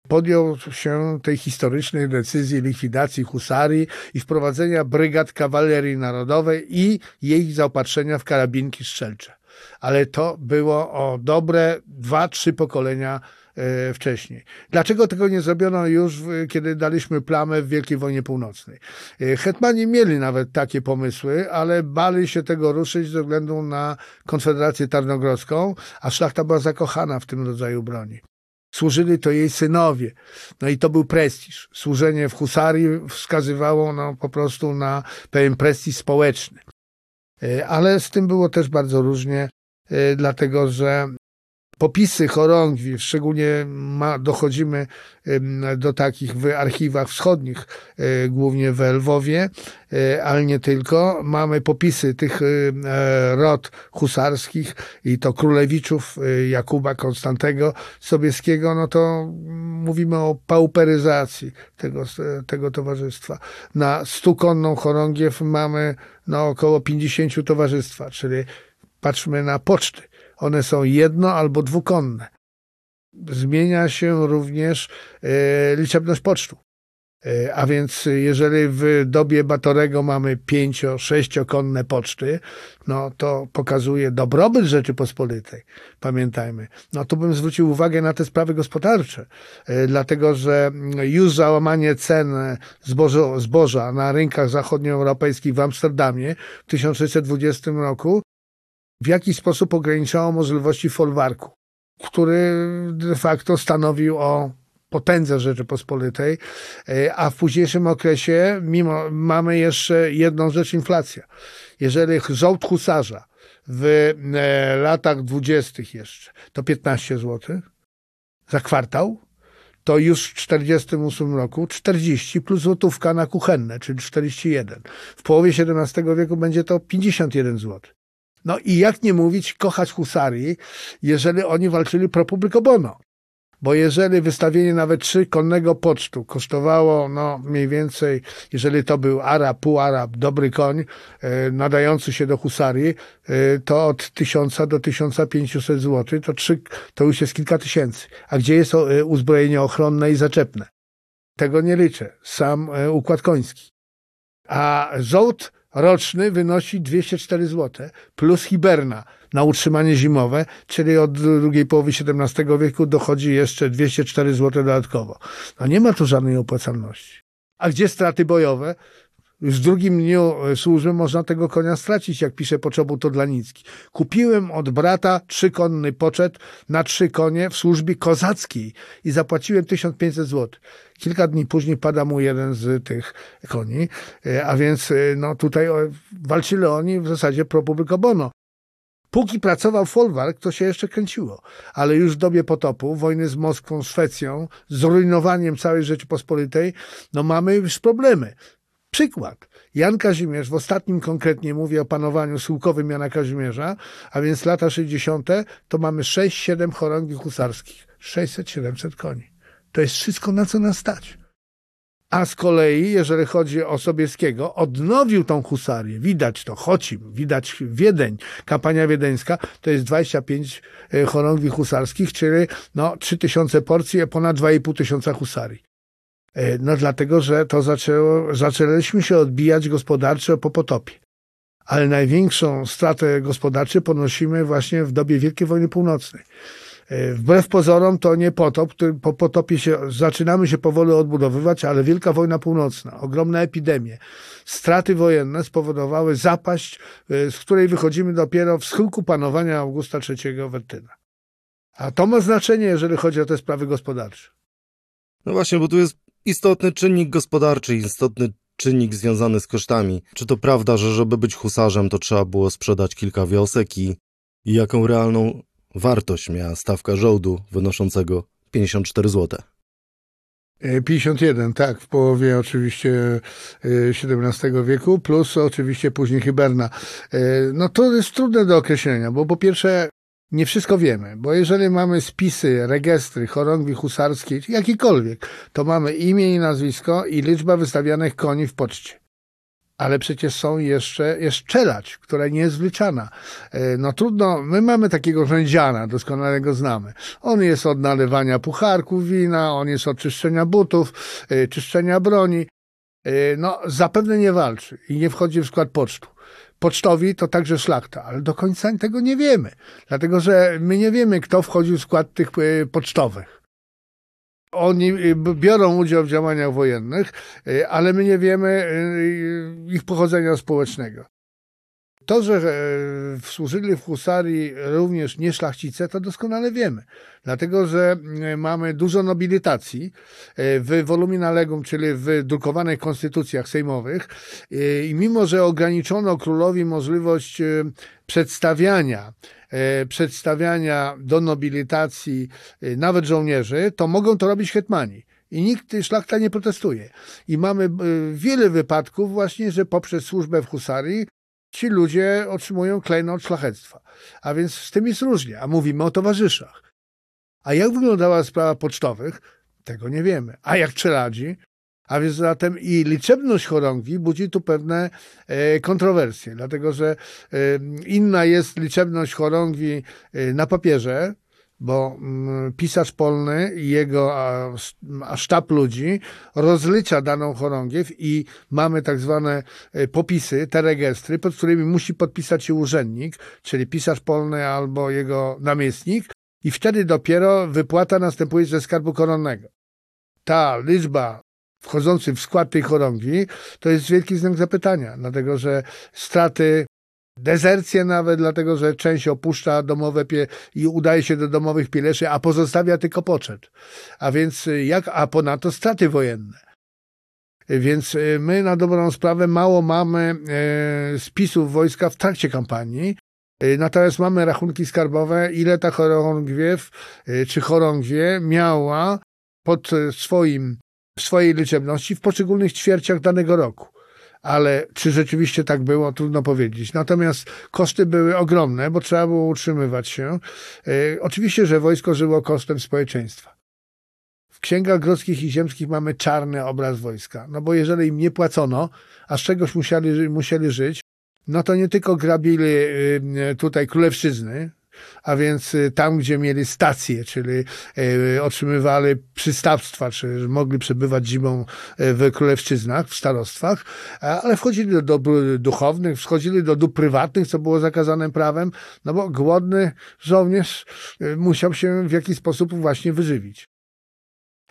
podjął się tej historycznej decyzji likwidacji husarii i wprowadzenia brygad kawalerii narodowej i jej zaopatrzenia w karabinki strzelcze. Ale to było o dobre dwa, trzy pokolenia e, wcześniej. Dlaczego tego nie zrobiono już, kiedy daliśmy plamę w Wielkiej Wojnie Północnej? E, hetmani mieli nawet takie pomysły, ale bali się tego ruszyć ze względu na Konfederację Tarnogrodzką, a szlachta była zakochana w tym rodzaju broni. Służyli to jej synowie. No i to był prestiż. Służenie w husarii wskazywało no, po prostu na pewien prestiż społeczny. E, ale z tym było też bardzo różnie, e, dlatego że popisy chorągwi, szczególnie ma, dochodzimy do takich w archiwach wschodnich, e, głównie w Lwowie, e, ale nie tylko. Mamy popisy tych e, rod husarskich i to królewiczów Jakuba Konstantego Sobieskiego, no to mówimy o pauperyzacji tego, tego towarzystwa. Na stukonną chorągiew mamy no, około 50 towarzystwa, czyli patrzmy na poczty one są jedno albo dwukonne. Zmienia się również e, liczebność pocztu. E, a więc jeżeli w dobie Batorego mamy pięcio, sześciokonne poczty, no to pokazuje dobrobyt Rzeczypospolitej. Pamiętajmy. No tu bym zwrócił uwagę na te sprawy gospodarcze, e, dlatego że już załamanie cen zboża, zboża na rynkach zachodnioeuropejskich w Amsterdamie w 1620 roku w jaki sposób ograniczało możliwości folwarku, który de facto stanowił o potędze Rzeczypospolitej, e, a w późniejszym okresie mimo, mamy jeszcze jedną rzecz, inflacja. Jeżeli żołd husarza w e, latach dwudziestych jeszcze to 15 zł za kwartał, to już w 1948 roku 40 plus złotówka na kuchenne, czyli 41. W połowie XVII wieku będzie to 51 zł. No i jak nie mówić, kochać husarii, jeżeli oni walczyli pro publico bono. Bo jeżeli wystawienie nawet trzy konnego pocztu kosztowało, no mniej więcej, jeżeli to był Arab, półarab, dobry koń, e, nadający się do husarii, e, to od 1000 do 1500 zł, to, trzy, to już jest kilka tysięcy. A gdzie jest e, uzbrojenie ochronne i zaczepne? Tego nie liczę. Sam układ koński. A żołd roczny wynosi 204 zł, plus hiberna na utrzymanie zimowe, czyli od drugiej połowy XVII wieku dochodzi jeszcze 204 zł dodatkowo. No nie ma tu żadnej opłacalności. A gdzie straty bojowe? Już w drugim dniu służby można tego konia stracić, jak pisze Poczobut Todlanicki. Kupiłem od brata trzykonny poczet na trzy konie w służbie kozackiej i zapłaciłem 1500 zł. Kilka dni później pada mu jeden z tych koni, e, a więc e, no, tutaj walczyli oni w zasadzie pro publico bono. Póki pracował folwark, to się jeszcze kręciło. Ale już w dobie potopu, wojny z Moskwą, Szwecją, zrujnowaniem całej Rzeczypospolitej, no mamy już problemy. Przykład. Jan Kazimierz, w ostatnim konkretnie mówię o panowaniu sułkowym Jana Kazimierza, a więc lata 60., to mamy 6-7 chorągwi husarskich. 600-700 koni. To jest wszystko, na co nas stać. A z kolei, jeżeli chodzi o Sobieskiego, odnowił tą husarię. Widać to, Chocim, widać Wiedeń, kampania wiedeńska, to jest 25 e, chorągwi husarskich, czyli no, 3000 porcji, ponad 2,5 tysiąca husarii. E, no dlatego, że to zaczęło, zaczęliśmy się odbijać gospodarczo po potopie. Ale największą stratę gospodarczą ponosimy właśnie w dobie Wielkiej Wojny Północnej. E, wbrew pozorom to nie potop, po potopie się, zaczynamy się powoli odbudowywać, ale Wielka Wojna Północna, ogromne epidemie, straty wojenne spowodowały zapaść, e, z której wychodzimy dopiero w schyłku panowania Augusta III Wettyna. A to ma znaczenie, jeżeli chodzi o te sprawy gospodarcze. No właśnie, bo tu jest istotny czynnik gospodarczy, istotny czynnik związany z kosztami. Czy to prawda, że żeby być husarzem, to trzeba było sprzedać kilka wiosek i, i jaką realną wartość miała stawka żołdu wynoszącego 54 zł? 51, tak, w połowie oczywiście XVII e, wieku, plus oczywiście później Hiberna. E, no to jest trudne do określenia, bo po pierwsze nie wszystko wiemy, bo jeżeli mamy spisy, registry, chorągwi husarskie, jakikolwiek, to mamy imię i nazwisko i liczba wystawianych koni w poczcie. Ale przecież są jeszcze, jest czelać, która nie jest wliczana. E, no trudno, my mamy takiego rzędziana, doskonale go znamy. On jest od nalewania pucharków wina, on jest od czyszczenia butów, e, czyszczenia broni. E, no zapewne nie walczy i nie wchodzi w skład pocztu pocztowi to także szlachta, ale do końca tego nie wiemy, dlatego że my nie wiemy, kto wchodził w skład tych e, pocztowych. Oni e, biorą udział w działaniach wojennych, e, ale my nie wiemy ich pochodzenia społecznego. To, że e, służyli w husarii również nieszlachcice, to doskonale wiemy. Dlatego, że e, mamy dużo nobilitacji e, w volumina legum, czyli w drukowanych konstytucjach sejmowych i mimo, że ograniczono królowi możliwość przedstawiania przedstawiania do nobilitacji nawet żołnierzy, to mogą to robić hetmani. I nikt, szlachta nie protestuje. I mamy wiele wypadków właśnie, że poprzez służbę w husarii ci ludzie otrzymują klejnot szlachectwa. A więc z tym jest różnie, a mówimy o towarzyszach. A jak wyglądała sprawa pocztowych? Tego nie wiemy. A jak czeladzi? A więc zatem i liczebność chorągwi budzi tu pewne e, kontrowersje, dlatego że e, inna jest liczebność chorągwi e, na papierze, bo mm, pisarz polny i jego sztab ludzi rozlicza daną chorągiew i mamy tak zwane e, popisy, te registry, pod którymi musi podpisać się urzędnik, czyli pisarz polny albo jego namiestnik i wtedy dopiero wypłata następuje ze skarbu koronnego. Ta liczba wchodzących w skład tej chorągwi to jest wielki znak zapytania, dlatego że straty Dezercję nawet, dlatego że część opuszcza domowe pie i udaje się do domowych pieleszy, a pozostawia tylko poczet. A więc y, jak, a ponadto straty wojenne. Więc y, my na dobrą sprawę mało mamy e, spisów wojska w trakcie kampanii, y, Natomiast mamy rachunki skarbowe, ile ta chorągwiew czy chorągwie miała pod swoim, w swojej liczebności w poszczególnych ćwierciach danego roku ale czy rzeczywiście tak było, trudno powiedzieć. Natomiast koszty były ogromne, bo trzeba było utrzymywać się. E, oczywiście, że wojsko żyło kosztem społeczeństwa. W księgach grodzkich i ziemskich mamy czarny obraz wojska, no bo jeżeli im nie płacono, a z czegoś musieli, musieli żyć, no to nie tylko grabili y, tutaj królewszczyzny, a więc y, tam, gdzie mieli stacje, czyli y, otrzymywali przystawstwa, czy mogli przebywać zimą y, w królewszczyznach, w starostwach, ale wchodzili do dóbr duchownych, wchodzili do dóbr prywatnych, co było zakazane prawem, no bo głodny żołnierz musiał się w jakiś sposób właśnie wyżywić.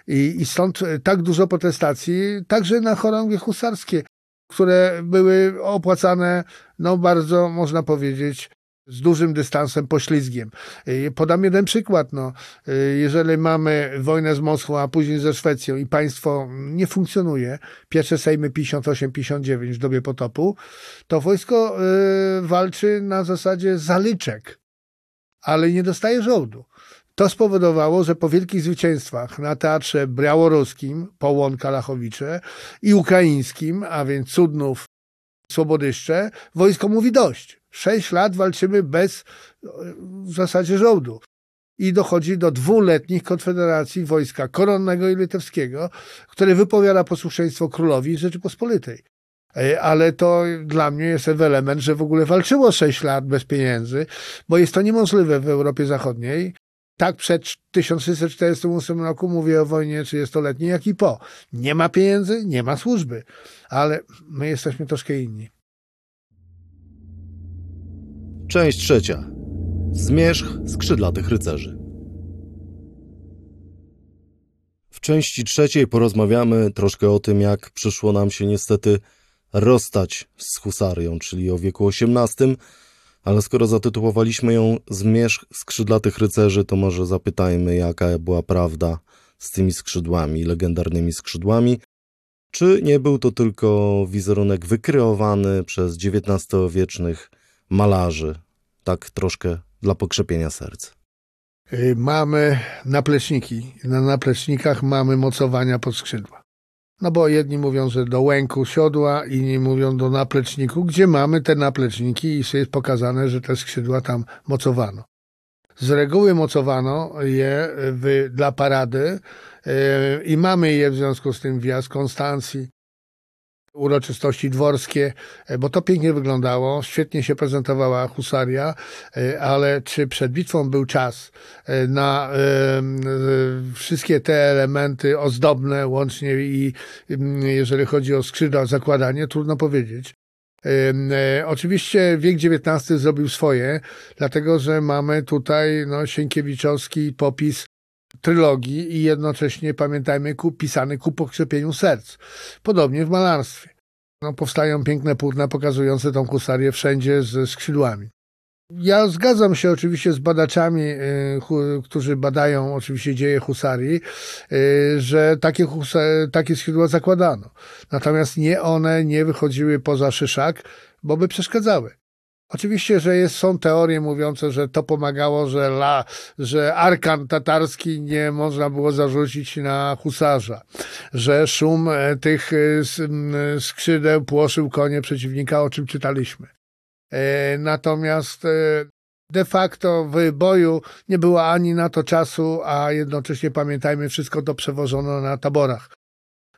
I, I stąd tak dużo protestacji, także na chorągwie husarskie. które były opłacane, no bardzo można powiedzieć, z dużym dystansem, poślizgiem. Y, podam jeden przykład. No, y, jeżeli mamy wojnę z Moskwą, a później ze Szwecją i państwo nie funkcjonuje, pierwsze Sejmy 58-59 w dobie potopu, to wojsko y, walczy na zasadzie zaliczek, ale nie dostaje żołdu. To spowodowało, że po wielkich zwycięstwach na teatrze białoruskim, Połon Kalachowicze i ukraińskim, a więc Cudnów, Słobodyszcze, wojsko mówi dość. Sześć lat walczymy bez w zasadzie żołdu. I dochodzi do dwuletnich konfederacji wojska koronnego i litewskiego, które wypowiada posłuszeństwo królowi Rzeczypospolitej. E, ale to dla mnie jest element, że w ogóle walczyło sześć lat bez pieniędzy, bo jest to niemożliwe w Europie Zachodniej. Tak przed 1648 roku mówię o wojnie 30-letniej, jak i po. Nie ma pieniędzy, nie ma służby, ale my jesteśmy troszkę inni. Część trzecia. Zmierzch skrzydlatych rycerzy. W części trzeciej porozmawiamy troszkę o tym, jak przyszło nam się niestety rozstać z husarią, czyli o wieku XVIII, ale skoro zatytułowaliśmy ją Zmierzch skrzydlatych rycerzy, to może zapytajmy, jaka była prawda z tymi skrzydłami, legendarnymi skrzydłami. Czy nie był to tylko wizerunek wykreowany przez XIX-wiecznych malarzy, tak troszkę dla pokrzepienia serc. Y, mamy napleczniki. Na naplecznikach mamy mocowania pod skrzydła. No bo jedni mówią, że do łęku siodła, inni mówią do napleczniku, gdzie mamy te napleczniki i jest pokazane, że te skrzydła tam mocowano. Z reguły mocowano je w, dla parady yy, i mamy je w związku z tym wjazd Konstancji, uroczystości dworskie, e, bo to pięknie wyglądało, świetnie się prezentowała husaria, e, ale czy przed bitwą był czas e, na wszystkie te elementy ozdobne, łącznie i jeżeli chodzi o skrzydła, zakładanie, trudno powiedzieć. Oczywiście wiek XIX zrobił swoje, dlatego że mamy tutaj no, Sienkiewiczowski popis trylogii i jednocześnie pamiętajmy ku, pisany ku pokrzepieniu serc. Podobnie w malarstwie. No, powstają piękne płótna pokazujące tą husarię wszędzie ze skrzydłami. Ja zgadzam się oczywiście z badaczami, y, którzy badają oczywiście dzieje husarii, y, że takie, takie skrzydła zakładano. Natomiast nie one nie wychodziły poza szyszak, bo by przeszkadzały. Oczywiście, że jest, są teorie mówiące, że to pomagało, że, la, że arkan tatarski nie można było zarzucić na husarza, że szum e, tych e, skrzydeł płoszył konie przeciwnika, o czym czytaliśmy. E, natomiast de facto w boju nie było ani na to czasu, a jednocześnie pamiętajmy, wszystko to przewożono na taborach.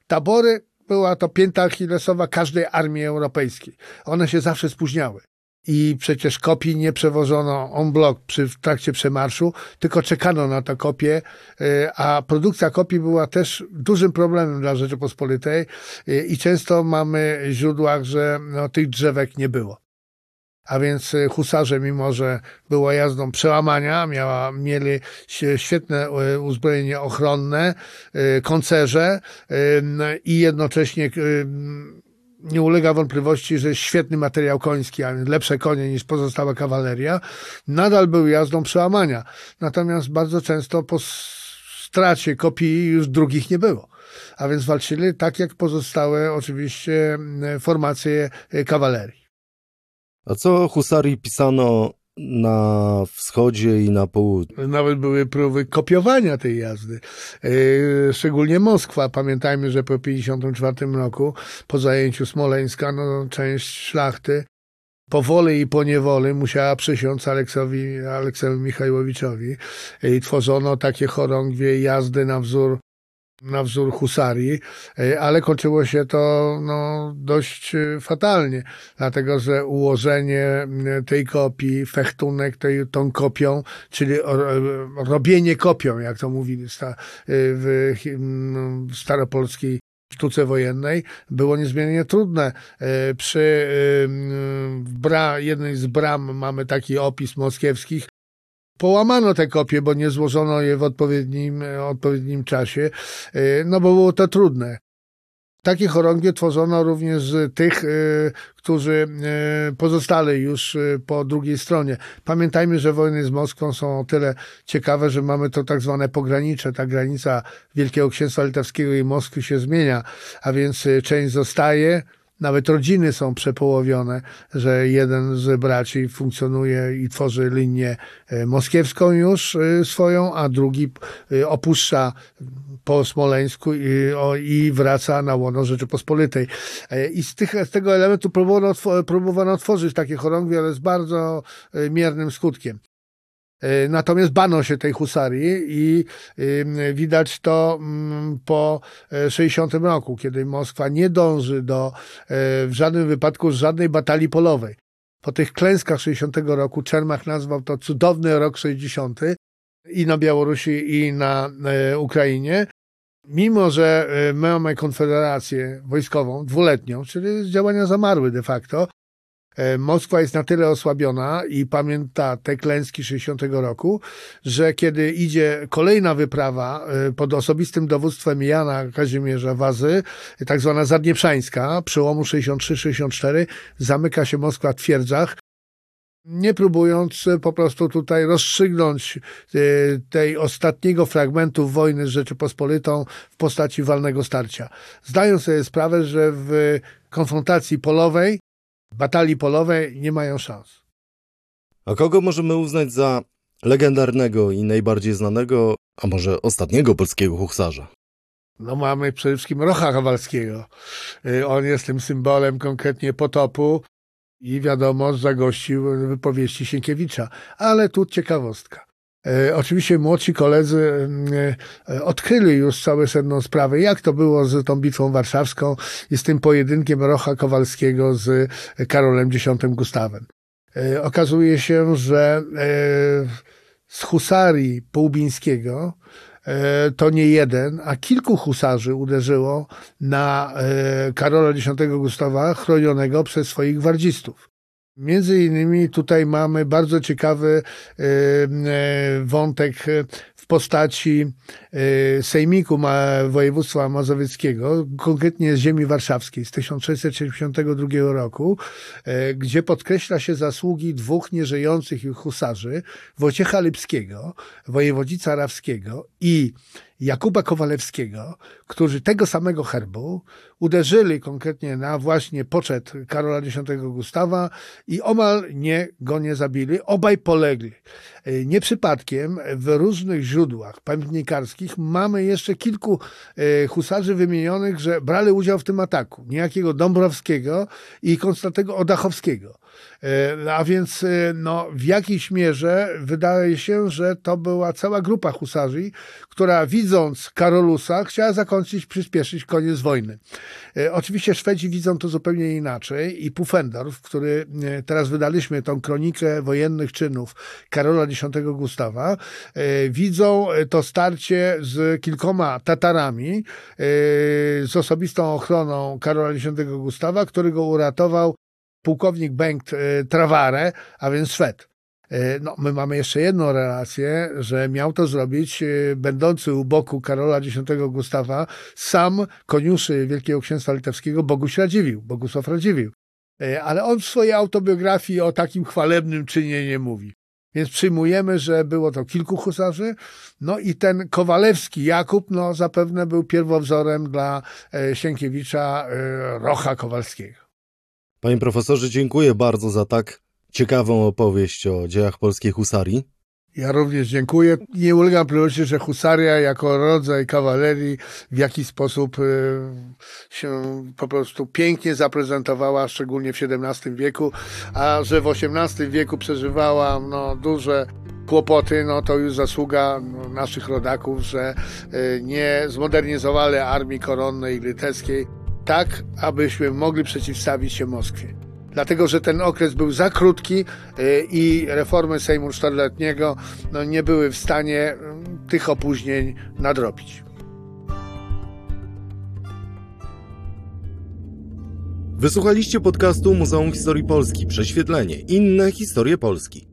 Tabory była to pięta achillesowa każdej armii europejskiej. One się zawsze spóźniały i przecież kopii nie przewożono on block przy, w trakcie przemarszu, tylko czekano na te kopie, y, a produkcja kopii była też dużym problemem dla Rzeczypospolitej y, i często mamy w źródłach, że no, tych drzewek nie było. A więc y, husarze, mimo że było jazdą przełamania, miała, mieli świetne uzbrojenie ochronne, koncerze i jednocześnie nie ulega wątpliwości, że świetny materiał koński, a lepsze konie niż pozostała kawaleria, nadal był jazdą przełamania. Natomiast bardzo często po stracie kopii już drugich nie było. A więc walczyli tak jak pozostałe oczywiście formacje kawalerii. A co husarii pisano na wschodzie i na południu. Nawet były próby kopiowania tej jazdy. E, szczególnie Moskwa. Pamiętajmy, że po 1954 roku, po zajęciu Smoleńska, no, część szlachty powoli i po niewoli musiała przysiąc Aleksowi, Aleksowi Michajłowiczowi i tworzono takie chorągwie jazdy na wzór na wzór husarii, e, ale kończyło się to no, dość e, fatalnie, dlatego że ułożenie tej kopii, fechtunek tej, tą kopią, czyli robienie kopią, jak to mówili w staropolskiej sztuce wojennej było niezmiernie trudne. E, przy bra, jednej z bram mamy taki opis moskiewskich, połamano te kopie, bo nie złożono je w odpowiednim, odpowiednim czasie, e, no bo było to trudne. Takie chorągie tworzono również z tych, y, którzy pozostali już po drugiej stronie. Pamiętajmy, że wojny z Moskwą są o tyle ciekawe, że mamy to tak zwane pogranicze. Ta granica Wielkiego Księstwa Litewskiego i Moskwy się zmienia, a więc część zostaje, nawet rodziny są przepołowione, że jeden z braci funkcjonuje i tworzy linię e, moskiewską już e, swoją, a drugi e, opuszcza po Smoleńsku i, i wraca na łono Rzeczypospolitej. I z, tych, z tego elementu próbowano, próbowano tworzyć takie chorągwie, ale z bardzo miernym skutkiem. E, natomiast bano się tej husarii i widać to mm, po 60 e, roku, kiedy Moskwa nie dąży do e, w żadnym wypadku żadnej batalii polowej. Po tych klęskach 60 roku Czermach nazwał to cudowny rok 60 i na Białorusi i na Ukrainie. Mimo, że mamy konfederację wojskową dwuletnią, czyli działania zamarły de facto, Moskwa jest na tyle osłabiona i pamięta te klęski 60 roku, że kiedy idzie kolejna wyprawa e, pod osobistym dowództwem Jana Kazimierza Wazy, tak zwana Zadnieprzańska, przełomu 63-64, zamyka się Moskwa w twierdzach, nie próbując po prostu tutaj rozstrzygnąć e, tej ostatniego fragmentu wojny z Rzeczypospolitą w postaci walnego starcia. Zdają sobie sprawę, że w konfrontacji polowej batalii polowej nie mają szans. A kogo możemy uznać za legendarnego i najbardziej znanego, a może ostatniego polskiego huksarza? No mamy przede wszystkim Rocha Kowalskiego. Y, on jest tym symbolem konkretnie potopu i wiadomo, zagościł wypowieści Sienkiewicza. Ale tu ciekawostka. E, oczywiście młodsi koledzy e, odkryli już całe sedno sprawy, jak to było z tą bitwą warszawską i z tym pojedynkiem Rocha Kowalskiego z Karolem X Gustawem. E, okazuje się, że z husarii Połubińskiego to nie jeden, a kilku husarzy uderzyło na Karola X Gustawa, chronionego przez swoich gwardzistów. Między innymi tutaj mamy bardzo ciekawy e, e, wątek w postaci e, Sejmiku Województwa Mazowieckiego, konkretnie z ziemi warszawskiej z 1672 roku, gdzie podkreśla się zasługi dwóch nieżyjących husarzy, Wojciecha Lipskiego, wojewodzica Rawskiego i Jakuba Kowalewskiego, którzy tego samego herbu uderzyli konkretnie na właśnie poczet Karola X Gustawa i omal nie go nie zabili. Obaj polegli. E, nie przypadkiem w różnych źródłach pamiętnikarskich mamy jeszcze kilku e, husarzy wymienionych, że brali udział w tym ataku. Niejakiego Dąbrowskiego i Konstantego Odachowskiego. E, a więc no, w jakiejś mierze wydaje się, że to była cała grupa husarzy, która widząc Karolusa chciała zakończyć, przyspieszyć koniec wojny. Oczywiście Szwedzi widzą to zupełnie inaczej i Pufendorf, który teraz wydaliśmy tą kronikę wojennych czynów Karola X Gustawa, e, widzą to starcie z kilkoma Tatarami, e, z osobistą ochroną Karola X Gustawa, który go uratował pułkownik Bengt e, Travare, a więc Szwed. No, my mamy jeszcze jedną relację, że miał to zrobić będący u boku Karola X Gustawa sam koniuszy Wielkiego Księstwa Litewskiego Boguś Radziwił, Bogusław Radziwił. Ale on w swojej autobiografii o takim chwalebnym czynie nie mówi. Więc przyjmujemy, że było to kilku husarzy. No i ten Kowalewski Jakub, no zapewne był pierwowzorem dla e, Sienkiewicza e, Rocha Kowalskiego. Panie profesorze, dziękuję bardzo za tak ciekawą opowieść o dziejach polskiej husarii. Ja również dziękuję. Nie ulegam wątpliwości, że husaria jako rodzaj kawalerii w jakiś sposób e, się po prostu pięknie zaprezentowała, szczególnie w XVII wieku, a że w XVIII wieku przeżywała no, duże kłopoty, no to już zasługa no, naszych rodaków, że e, nie zmodernizowali armii koronnej litewskiej tak, abyśmy mogli przeciwstawić się Moskwie dlatego że ten okres był za krótki y, i reformy Sejmu Czteroletniego no, nie były w stanie tych opóźnień nadrobić. Wysłuchaliście podcastu Muzeum Historii Polski Prześwietlenie. Inne historie Polski.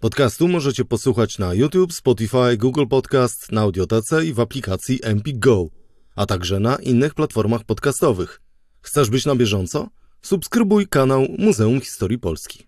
Podcastu możecie posłuchać na YouTube, Spotify, Google Podcast, na Audiotece i w aplikacji Empik Go a także na innych platformach podcastowych. Chcesz być na bieżąco? Subskrybuj kanał Muzeum Historii Polski.